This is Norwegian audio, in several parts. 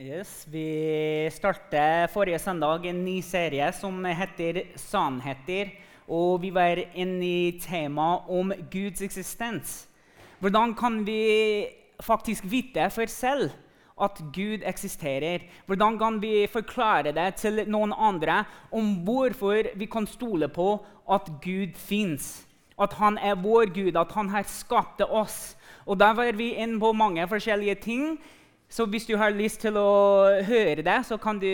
Yes, Vi startet forrige søndag en ny serie som heter 'Sannheter'. Og vi var inne i temaet om Guds eksistens. Hvordan kan vi faktisk vite for selv at Gud eksisterer? Hvordan kan vi forklare det til noen andre om hvorfor vi kan stole på at Gud fins? At han er vår Gud, at han har skapt oss. Og Der var vi inne på mange forskjellige ting. Så hvis du har lyst til å høre det, så kan du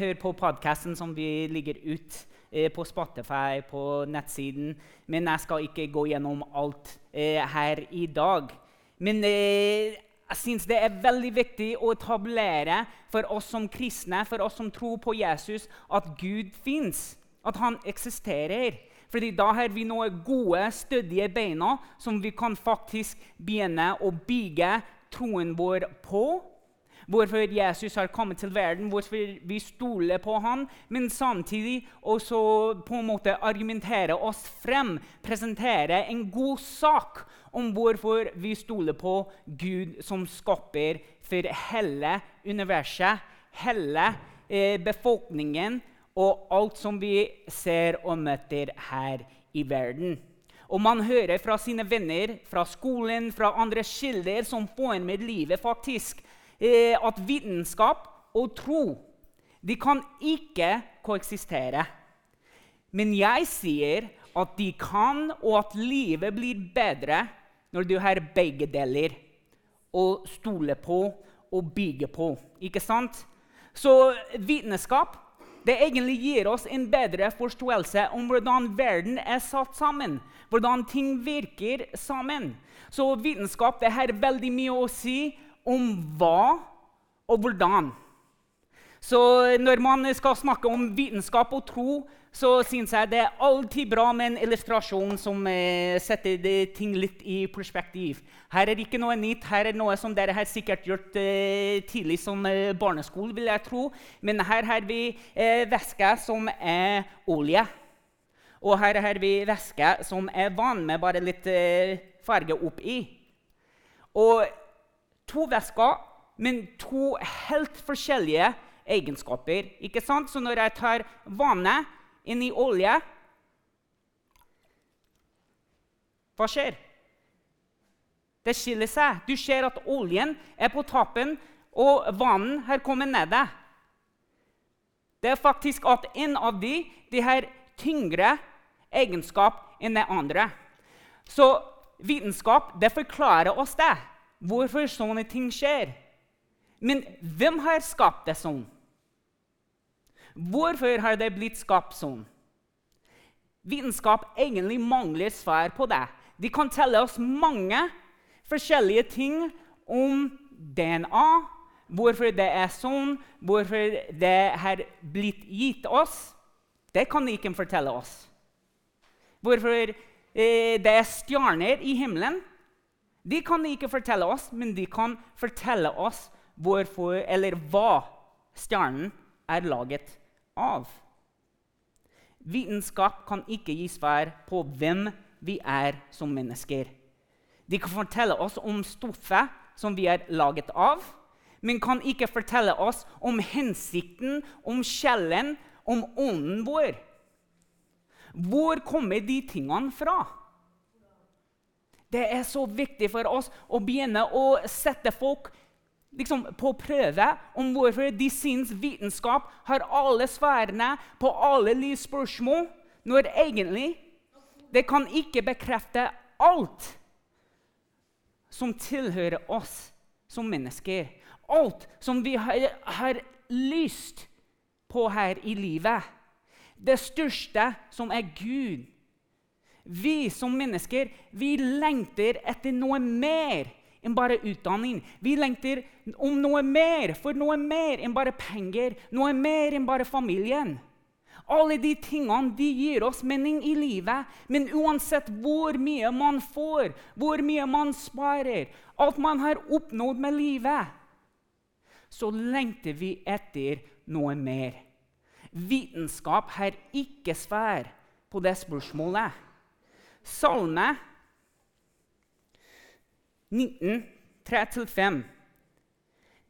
høre på podkasten som vi ligger ut eh, på Spotify, på nettsiden. Men jeg skal ikke gå gjennom alt eh, her i dag. Men eh, jeg syns det er veldig viktig å etablere for oss som kristne, for oss som tror på Jesus, at Gud fins. At han eksisterer. Fordi da har vi noen gode, stødige beina som vi kan faktisk begynne å bygge troen vår på hvorfor Jesus har kommet til verden, hvorfor vi stoler på ham, men samtidig også på en måte argumentere oss frem, presentere en god sak om hvorfor vi stoler på Gud som skaper for hele universet, hele eh, befolkningen og alt som vi ser og møter her i verden. Og man hører fra sine venner, fra skolen, fra andre kilder som former livet, faktisk, Eh, at vitenskap og tro de kan ikke koeksistere. Men jeg sier at de kan, og at livet blir bedre når du har begge deler å stole på og bygge på. Ikke sant? Så vitenskap det egentlig gir oss en bedre forståelse om hvordan verden er satt sammen. Hvordan ting virker sammen. Så vitenskap det har veldig mye å si om hva og hvordan. Så når man skal snakke om vitenskap og tro, så syns jeg det er alltid bra med en illustrasjon som eh, setter ting litt i perspektiv. Her er ikke noe nytt. Her er noe som dere har sikkert gjort eh, tidlig som eh, barneskole. vil jeg tro. Men her har vi væske som er olje. Og her har vi væske som er vann med bare litt farge oppi. Og to væsker, men to helt forskjellige egenskaper. Ikke sant? Så når jeg tar vannet inn i olje Hva skjer? Det skiller seg. Du ser at oljen er på tappen, og vannet har kommet nede. Det er faktisk at en av de, de har tyngre egenskap enn den andre. Så vitenskap det forklarer oss det hvorfor sånne ting skjer. Men hvem har skapt det sånn? Hvorfor har det blitt skapt sånn? Vitenskap egentlig mangler svar på det. De kan telle oss mange forskjellige ting om DNA, hvorfor det er sånn, hvorfor det har blitt gitt oss. Det kan de ikke fortelle oss. Hvorfor eh, det er stjerner i himmelen. De kan ikke fortelle oss, men de kan fortelle oss hvorfor, eller hva stjernen er laget av. Vitenskap kan ikke gi svar på hvem vi er som mennesker. De kan fortelle oss om stoffet som vi er laget av, men kan ikke fortelle oss om hensikten, om sjelen, om ånden vår. Hvor kommer de tingene fra? Det er så viktig for oss å begynne å sette folk liksom, på prøve om hvorfor de syns vitenskap har alle svarene på alle livsspørsmål, når egentlig det kan ikke bekrefte alt som tilhører oss som mennesker. Alt som vi har, har lyst på her i livet. Det største som er Gud vi som mennesker vi lengter etter noe mer enn bare utdanning. Vi lengter om noe mer, for noe mer enn bare penger, noe mer enn bare familien. Alle de tingene de gir oss mening i livet, men uansett hvor mye man får, hvor mye man sparer, alt man har oppnådd med livet, så lengter vi etter noe mer. Vitenskap har ikke svar på det spørsmålet. Salme 19, 3-5.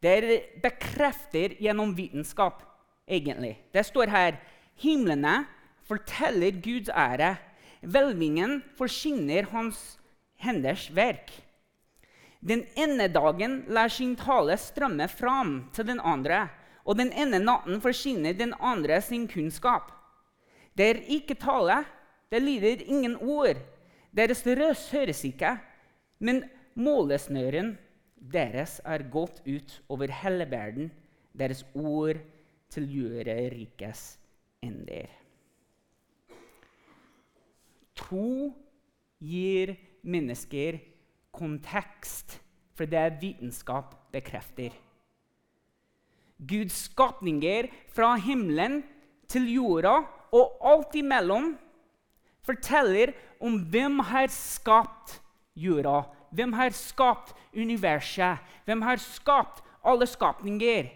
det bekrefter gjennom vitenskap, egentlig. Det står her himlene forteller Guds ære. Hvelvingen forkynner hans henders verk. Den ene dagen lar sin tale strømme fram til den andre, og den ene natten forkynner den andre sin kunnskap. Det er ikke tale, det lyder ingen ord. Deres røst høres ikke, men målesnøren deres er gått ut over hele verden. Deres ord tilgjører rikes ender. Tro gir mennesker kontekst for det vitenskap bekrefter. Guds skapninger fra himmelen til jorda og alt imellom forteller om hvem har skapt jorda, hvem har skapt universet, hvem har skapt alle skapninger.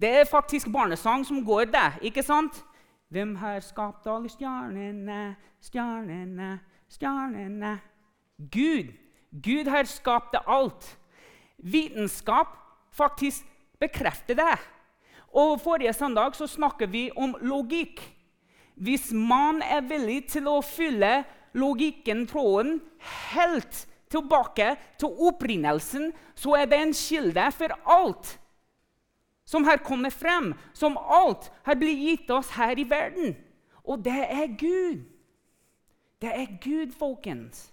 Det er faktisk barnesang som går der, ikke sant? Hvem har skapt alle stjernene, stjernene, stjernene? Gud. Gud har skapt alt. Vitenskap faktisk bekrefter det. Og Forrige søndag så snakket vi om logikk. Hvis man er villig til å fylle logikken, tråden, helt tilbake til opprinnelsen, så er det en kilde for alt som har kommet frem, som alt har blitt gitt oss her i verden. Og det er Gud. Det er Gud, folkens.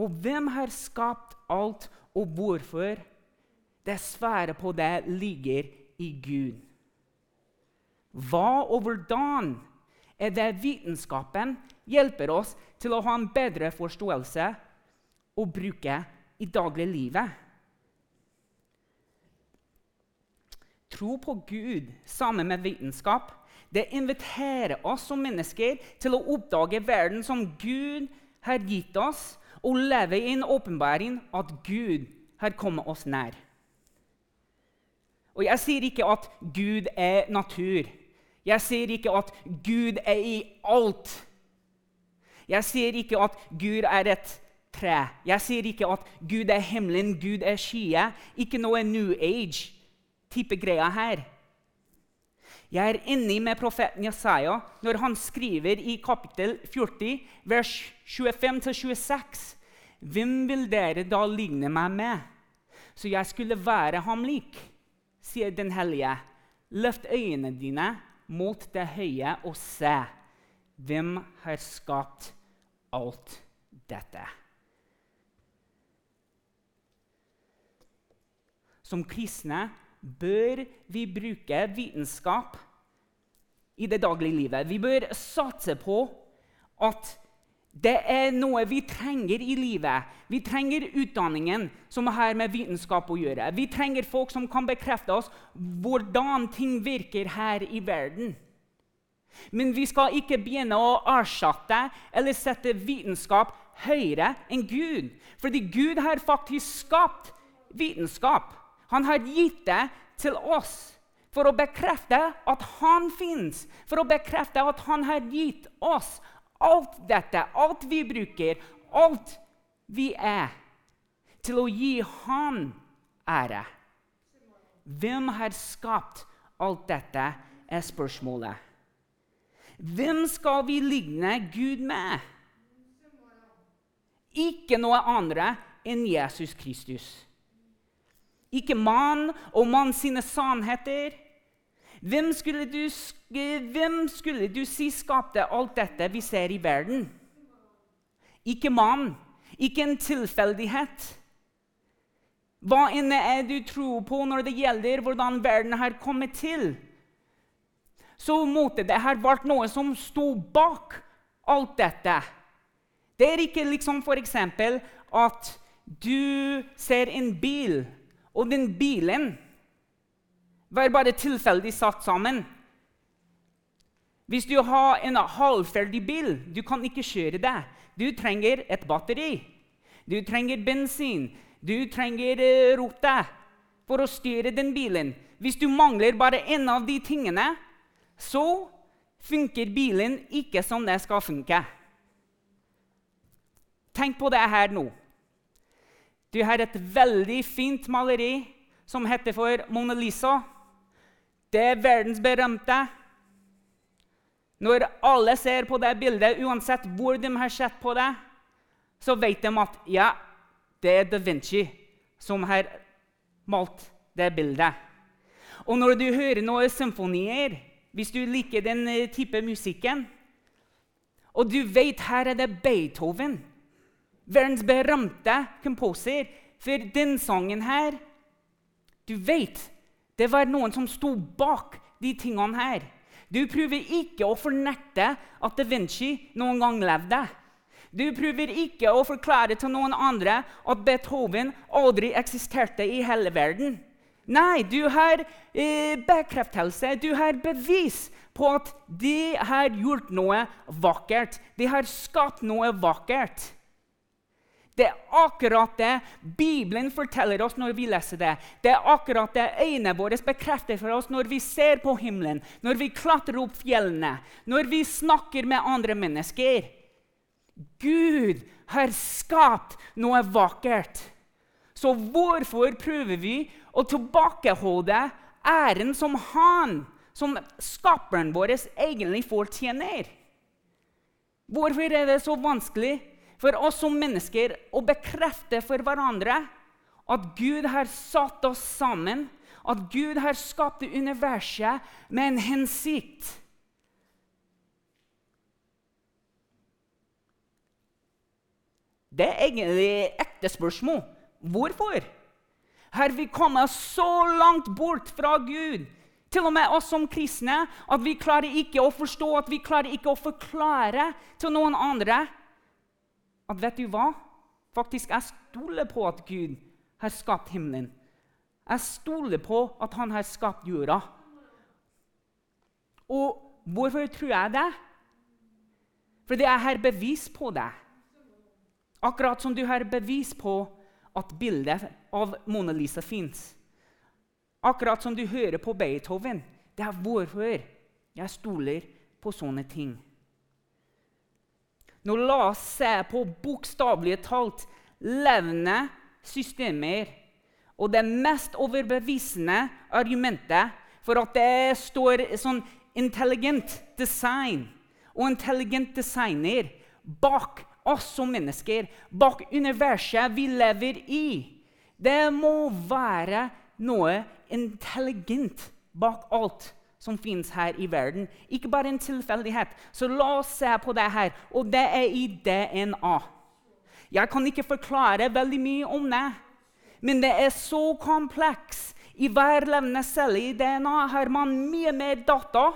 Og hvem har skapt alt, og hvorfor? Det svaret på det ligger i Gud. Hva og hvordan er det vitenskapen hjelper oss til å ha en bedre forståelse og bruke i dagliglivet? Tro på Gud sammen med vitenskap det inviterer oss som mennesker til å oppdage verden som Gud har gitt oss, og leve i en åpenbaring at Gud har kommet oss nær. Og Jeg sier ikke at Gud er natur. Jeg sier ikke at Gud er i alt. Jeg sier ikke at Gud er et tre. Jeg sier ikke at Gud er himmelen, Gud er skyet. Ikke noe New Age-type greier her. Jeg er enig med profeten Jesaja når han skriver i kapittel 40, vers 25-26. Hvem vil dere da ligne meg med, så jeg skulle være ham lik? sier Den hellige. Løft øynene dine mot det høye og se. Hvem har skapt alt dette? Som kristne bør vi bruke vitenskap i det daglige livet. Vi bør satse på at det er noe vi trenger i livet. Vi trenger utdanningen som har med vitenskap å gjøre. Vi trenger folk som kan bekrefte oss hvordan ting virker her i verden. Men vi skal ikke begynne å erstatte eller sette vitenskap høyere enn Gud. Fordi Gud har faktisk skapt vitenskap. Han har gitt det til oss for å bekrefte at han fins, for å bekrefte at han har gitt oss alt dette, alt vi bruker, alt vi er, til å gi Han ære. Hvem har skapt alt dette, er spørsmålet. Hvem skal vi ligne Gud med? Ikke noe andre enn Jesus Kristus. Ikke mann og mann sine sannheter hvem skulle, du, hvem skulle du si skapte alt dette vi ser i verden? Ikke mann, ikke en tilfeldighet. Hva enn er du tror på når det gjelder hvordan verden har kommet til? Så måtte det ha vært noe som sto bak alt dette. Det er ikke liksom f.eks. at du ser en bil, og den bilen var bare tilfeldig satt sammen. Hvis du har en halvferdig bil, du kan ikke kjøre det. Du trenger et batteri. Du trenger bensin. Du trenger uh, rote for å styre den bilen. Hvis du mangler bare én av de tingene, så funker bilen ikke som det skal funke. Tenk på det her nå. Du har et veldig fint maleri som heter for Mona Lisa. Det er verdensberømte. Når alle ser på det bildet, uansett hvor de har sett på det, så vet de at ja, det er da Vinci som har malt det bildet. Og når du hører noen symfonier, hvis du liker den eh, type musikken, og du vet her er det Beethoven, verdens berømte komposer, for den sangen her Du vet det var noen som sto bak de tingene her. Du prøver ikke å fornekte at da Vinci noen gang levde. Du prøver ikke å forklare til noen andre at Beethoven aldri eksisterte i hele verden. Nei, du har eh, bekreftelse, du har bevis på at de har gjort noe vakkert. De har skapt noe vakkert. Det er akkurat det Bibelen forteller oss når vi leser det. Det er akkurat det øynene våre bekrefter for oss når vi ser på himmelen, når vi klatrer opp fjellene, når vi snakker med andre mennesker. Gud har skapt noe vakkert. Så hvorfor prøver vi å tilbakeholde æren som han, som skaperen vår, egentlig fortjener? Hvorfor er det så vanskelig for oss som mennesker å bekrefte for hverandre at Gud har satt oss sammen, at Gud har skapt universet med en hensikt? Det er egentlig ekte spørsmål. Hvorfor? Har vi kommet så langt bort fra Gud, til og med oss som kristne, at vi klarer ikke å forstå, at vi klarer ikke å forklare til noen andre at vet du hva? Faktisk, jeg stoler på at Gud har skapt himmelen. Jeg stoler på at han har skapt jorda. Og hvorfor tror jeg det? Fordi jeg har bevis på det. Akkurat som du har bevis på at bildet av Mona Lisa fins. Akkurat som du hører på Beethoven. Det er hvorfor jeg stoler på sånne ting. Nå la se på bokstavelig talt levende systemer. Og det mest overbevisende argumentet for at det står sånn intelligent design og intelligent designer bak oss som mennesker, bak universet vi lever i. Det må være noe intelligent bak alt som fins her i verden. Ikke bare en tilfeldighet. Så la oss se på det her. Og det er i DNA. Jeg kan ikke forklare veldig mye om det, men det er så kompleks. I hver levende celle i DNA har man mye mer data.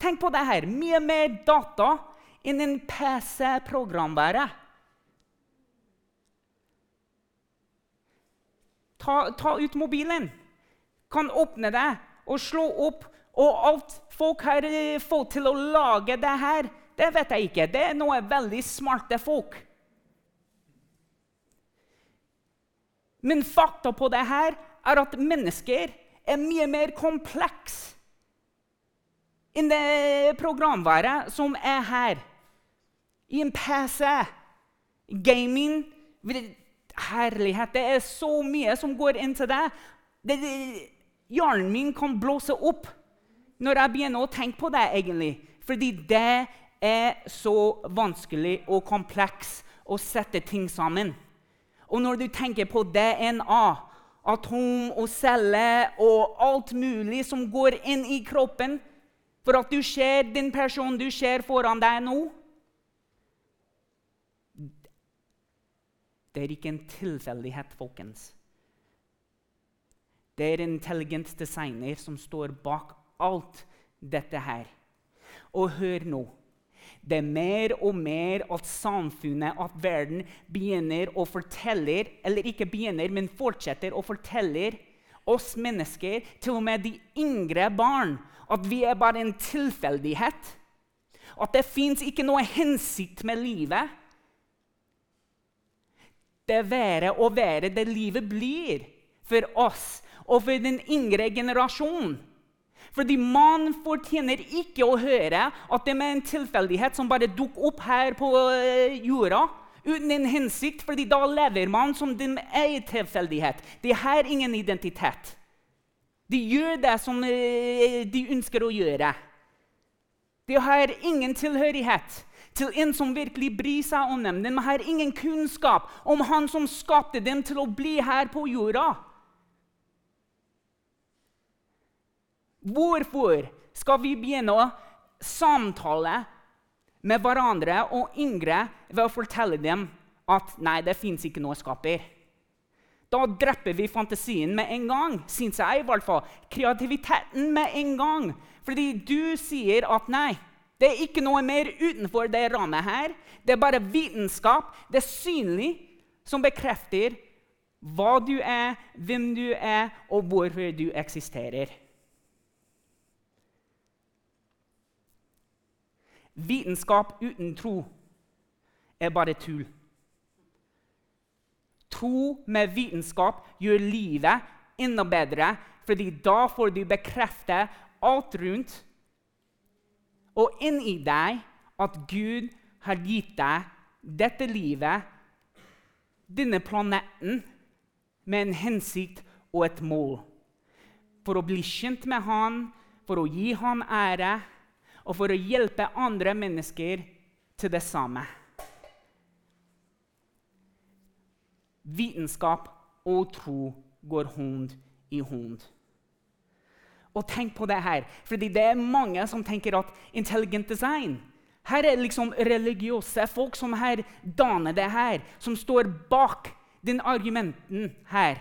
Tenk på det her. Mye mer data enn en PC-programvare. Ta, ta, ut mobilen. Kan åpne det og slå opp. Og alt folk har eh, fått til å lage det her, det vet jeg ikke. Det er noe veldig smarte folk. Men fakta på det her er at mennesker er mye mer komplekse enn det programværet som er her i en PC. Gaming Herlighet, det er så mye som går inn til det hjernen min kan blåse opp når jeg begynner å tenke på det. egentlig. Fordi det er så vanskelig og kompleks å sette ting sammen. Og når du tenker på DNA, atom og celle og alt mulig som går inn i kroppen for at du ser den personen du ser foran deg nå Det er ikke en tilfeldighet, folkens. Det er en intelligent designer som står bak alt dette her. Og hør nå. Det er mer og mer at samfunnet, at verden, begynner å fortelle Eller ikke begynner, men fortsetter å fortelle oss mennesker, til og med de yngre barn, at vi er bare en tilfeldighet. At det fins ikke noe hensikt med livet det være og være det livet blir for oss og for den yngre generasjonen. Fordi man fortjener ikke å høre at det er en tilfeldighet som bare dukker opp her på eh, jorda uten en hensikt, fordi da lever man som den er tilfeldighet. Det har ingen identitet. De gjør det som eh, de ønsker å gjøre. De har ingen tilhørighet til en som virkelig bryr seg om dem. De har ingen kunnskap om han som skapte dem til å bli her på jorda. Hvorfor skal vi begynne å samtale med hverandre og yngre ved å fortelle dem at nei, det fins ikke noe skaper? Da dreper vi fantasien med en gang, syns jeg i hvert fall. Kreativiteten med en gang. Fordi du sier at nei, det er ikke noe mer utenfor det rammet her. Det er bare vitenskap. Det er synlig, som bekrefter hva du er, hvem du er, og hvorfor du eksisterer. Vitenskap uten tro er bare tull. Tro med vitenskap gjør livet enda bedre, fordi da får du bekrefte alt rundt og inni deg at Gud har gitt deg dette livet, denne planeten, med en hensikt og et mål. For å bli kjent med Han, for å gi Han ære og for å hjelpe andre mennesker til det samme. Vitenskap og tro går hånd i hånd. Og tenk på det her, fordi det er mange som tenker at intelligent design Her er liksom religiøse folk som her danner det her, som står bak den argumenten her.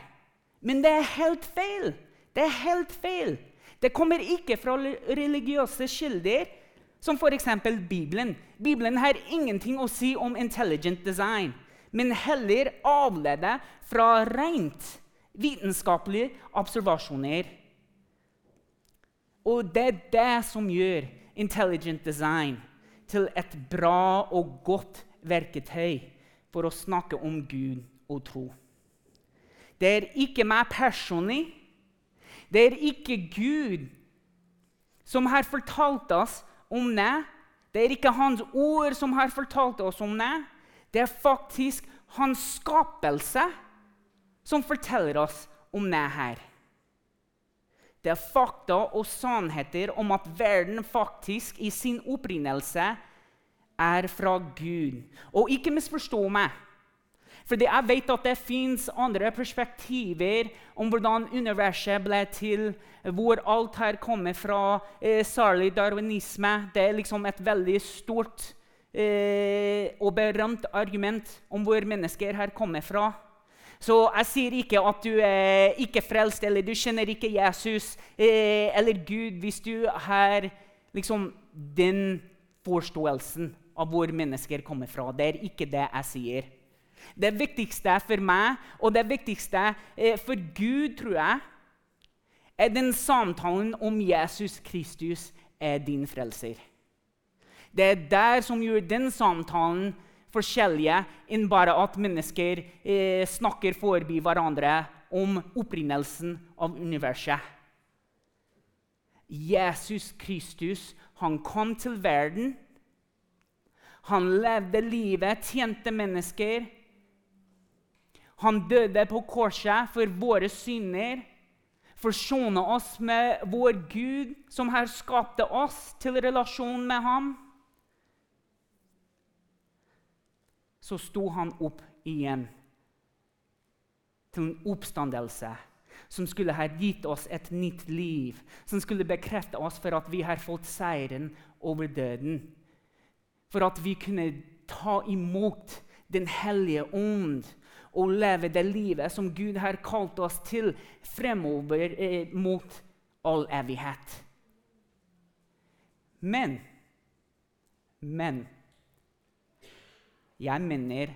Men det er helt feil. Det er helt feil. Det kommer ikke fra religiøse kilder, som f.eks. Bibelen. Bibelen har ingenting å si om intelligent design, men heller avlede fra rent vitenskapelige observasjoner. Og det er det som gjør intelligent design til et bra og godt verketøy for å snakke om Gud og tro. Det er ikke meg personlig. Det er ikke Gud som har fortalt oss om det. Det er ikke hans ord som har fortalt oss om det. Det er faktisk hans skapelse som forteller oss om det her. Det er fakta og sannheter om at verden faktisk i sin opprinnelse er fra Gud. Og ikke misforstå meg. Fordi jeg vet at det fins andre perspektiver om hvordan universet ble til, hvor alt her kommer fra. Eh, særlig darwinisme. Det er liksom et veldig stort eh, og berømt argument om hvor mennesker her kommer fra. Så jeg sier ikke at du er ikke frelst eller du kjenner ikke Jesus eh, eller Gud hvis du har liksom den forståelsen av hvor mennesker kommer fra. Det er ikke det jeg sier. Det viktigste for meg og det viktigste eh, for Gud, tror jeg, er den samtalen om Jesus Kristus er din frelser. Det er der som gjør den samtalen forskjellige enn bare at mennesker eh, snakker forbi hverandre om opprinnelsen av universet. Jesus Kristus han kom til verden. Han levde livet, tjente mennesker. Han døde på korset for våre synder. Forsone oss med vår Gud, som her skapte oss til relasjon med ham. Så sto han opp igjen til en oppstandelse som skulle ha gitt oss et nytt liv, som skulle bekrefte oss for at vi har fått seieren over døden. For at vi kunne ta imot Den hellige ånd og leve det livet som Gud har kalt oss til fremover eh, mot all evighet. Men Men jeg mener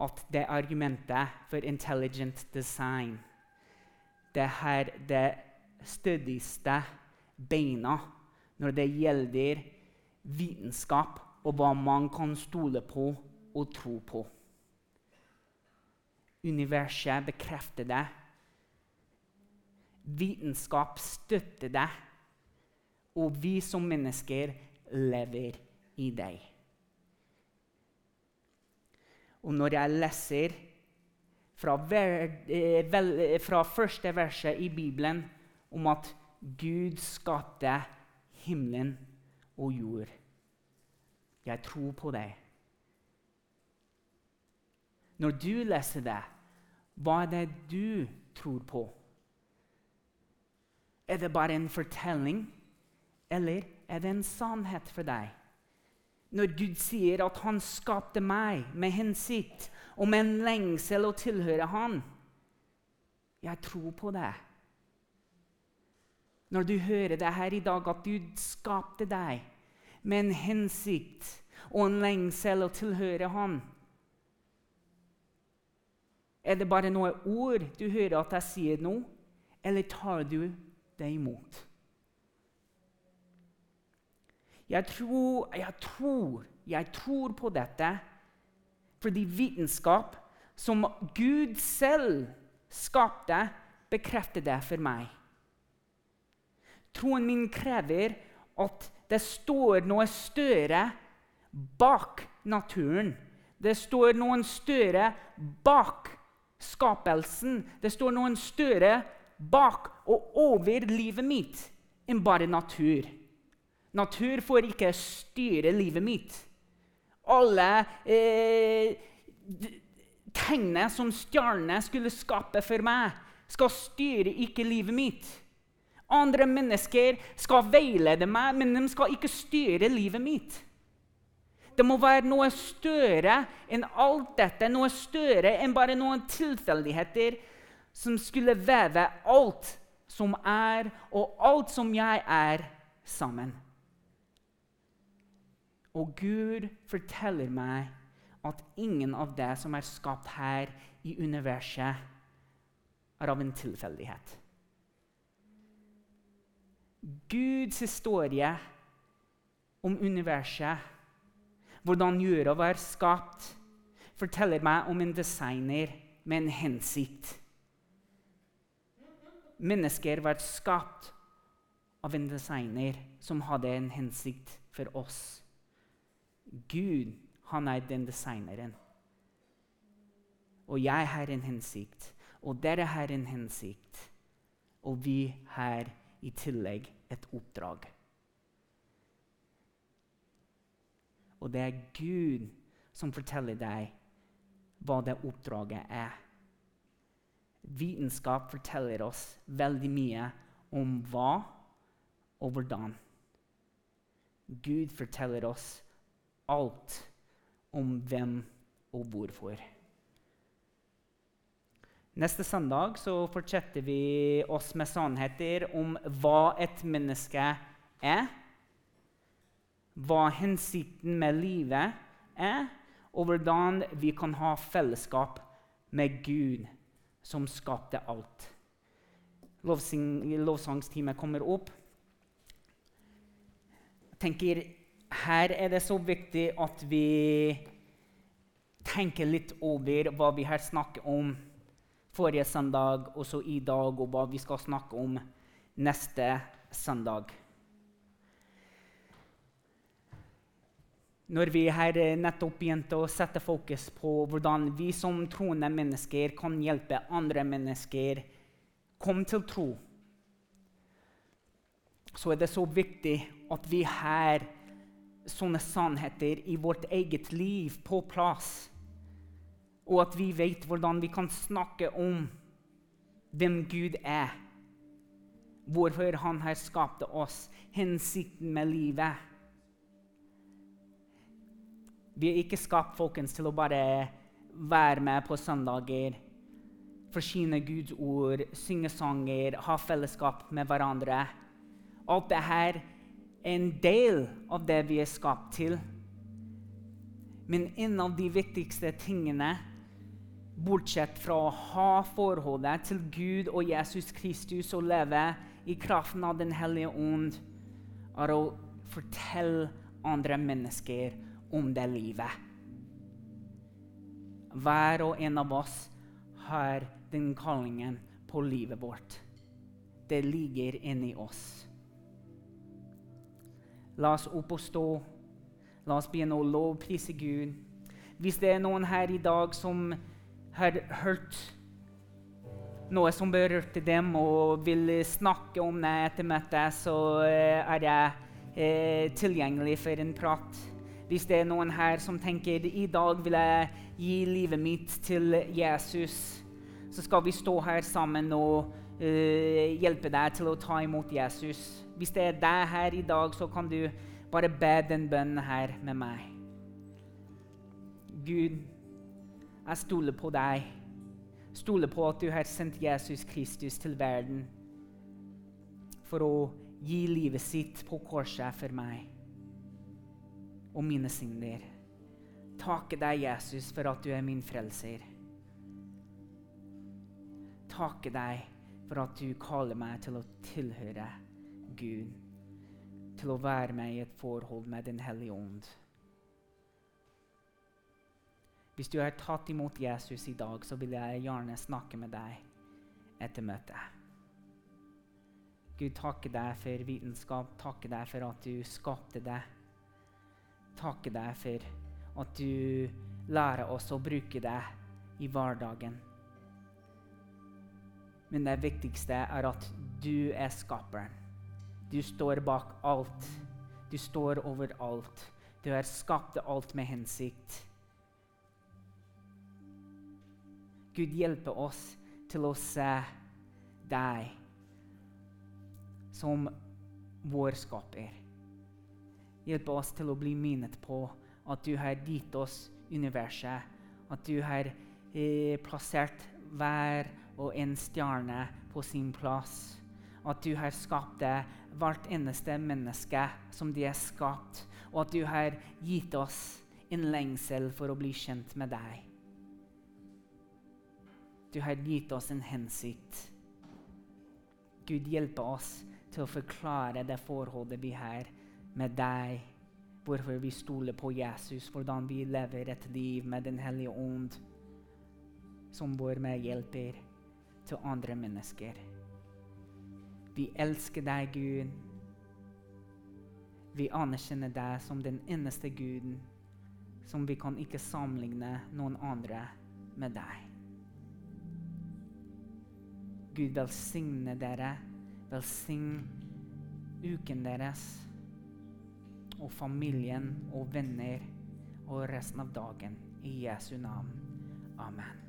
at det argumentet for intelligent design det er det stødigste beina når det gjelder vitenskap og hva man kan stole på og tro på. Universet bekrefter det. Vitenskap støtter det. Og vi som mennesker lever i deg. Og når jeg leser eh, vel, fra første verset i Bibelen om at Gud skapte himmelen og jord. Jeg tror på deg. Når du leser det, hva er det du tror på? Er det bare en fortelling, eller er det en sannhet for deg? Når Gud sier at han skapte meg med hensikt og med en lengsel å tilhøre han, jeg tror på det. Når du hører det her i dag, at Gud skapte deg med en hensikt og en lengsel å tilhøre Han Er det bare noen ord du hører at jeg sier nå, eller tar du det imot? Jeg tror, jeg tror, jeg tror på dette fordi vitenskap som Gud selv skapte, bekrefter det for meg. Troen min krever at det står noe større bak naturen. Det står noen større bak skapelsen. Det står noen større bak og over livet mitt enn bare natur. Natur får ikke styre livet mitt. Alle eh, tegnene som stjernene skulle skape for meg, skal styre ikke livet mitt. Andre mennesker skal veilede meg, men de skal ikke styre livet mitt. Det må være noe større enn alt dette, noe større enn bare noen tilfeldigheter som skulle veve alt som er, og alt som jeg er, sammen. Og Gud forteller meg at ingen av det som er skapt her i universet, er av en tilfeldighet. Guds historie om universet, hvordan jorda var skapt, forteller meg om en designer med en hensikt. Mennesker var skapt av en designer som hadde en hensikt for oss. Gud, han er den designeren. Og jeg har en hensikt, og dere har en hensikt. Og vi har i tillegg et oppdrag. Og det er Gud som forteller deg hva det oppdraget er. Vitenskap forteller oss veldig mye om hva og hvordan. Gud forteller oss alt om hvem og hvorfor. Neste søndag så fortsetter vi oss med sannheter om hva et menneske er. Hva hensikten med livet er, og hvordan vi kan ha fellesskap med Gud, som skapte alt. Lovsangstimen kommer opp. Jeg tenker, Her er det så viktig at vi tenker litt over hva vi her snakket om forrige søndag, og så i dag, og hva vi skal snakke om neste søndag. Når vi har nettopp begynt å sette fokus på hvordan vi som troende mennesker kan hjelpe andre mennesker komme til tro, så er det så viktig at vi har sånne sannheter i vårt eget liv på plass og at vi vet hvordan vi kan snakke om hvem Gud er. Hvorfor han har skapt oss, hensikten med livet. Vi er ikke skapt folkens, til å bare være med på søndager, forsyne Guds ord, synge sanger, ha fellesskap med hverandre. Alt dette er en del av det vi er skapt til. Men en av de viktigste tingene bortsett fra å ha forholdet til Gud og Jesus Kristus og leve i kraften av Den hellige ånd, er å fortelle andre mennesker om det livet. Hver og en av oss har den kallingen på livet vårt. Det ligger inni oss. La oss opp og stå. La oss begynne å lovprise Gud. Hvis det er noen her i dag som har hørt noe som berørte dem, og vil snakke om det etter møtet, så eh, er jeg eh, tilgjengelig for en prat. Hvis det er noen her som tenker i dag vil jeg gi livet mitt til Jesus, så skal vi stå her sammen og uh, hjelpe deg til å ta imot Jesus. Hvis det er deg her i dag, så kan du bare be den bønnen her med meg. Gud, jeg stoler på deg. Stoler på at du har sendt Jesus Kristus til verden for å gi livet sitt på korset for meg og mine synder. Takke deg, Jesus, for at du er min frelser. Takke deg for at du kaller meg til å tilhøre Gud, til å være med i et forhold med Den hellige ånd. Hvis du har tatt imot Jesus i dag, så vil jeg gjerne snakke med deg etter møtet. Gud, takke deg for vitenskap. Takke deg for at du skapte det. Takke deg for at du lærer oss å bruke det i hverdagen. Men det viktigste er at du er skaperen. Du står bak alt. Du står over alt. Du har skapt alt med hensikt. Gud hjelper oss til å se deg som vår skaper. Hjelp oss til å bli minnet på at du har gitt oss universet. At du har eh, plassert hver og en stjerne på sin plass. At du har skapt hvert eneste menneske som de er skapt. Og at du har gitt oss en lengsel for å bli kjent med deg. Du har gitt oss en hensikt. Gud hjelpe oss til å forklare det forholdet vi har med deg. Hvorfor vi stoler på Jesus, hvordan vi lever et liv med Den hellige ånd som vår medhjelper til andre mennesker. Vi elsker deg, Gud. Vi anerkjenner deg som den eneste Guden som vi kan ikke sammenligne noen andre med deg. Gud velsigne dere Velsign uken deres og familien og venner og resten av dagen. I Jesu navn. Amen.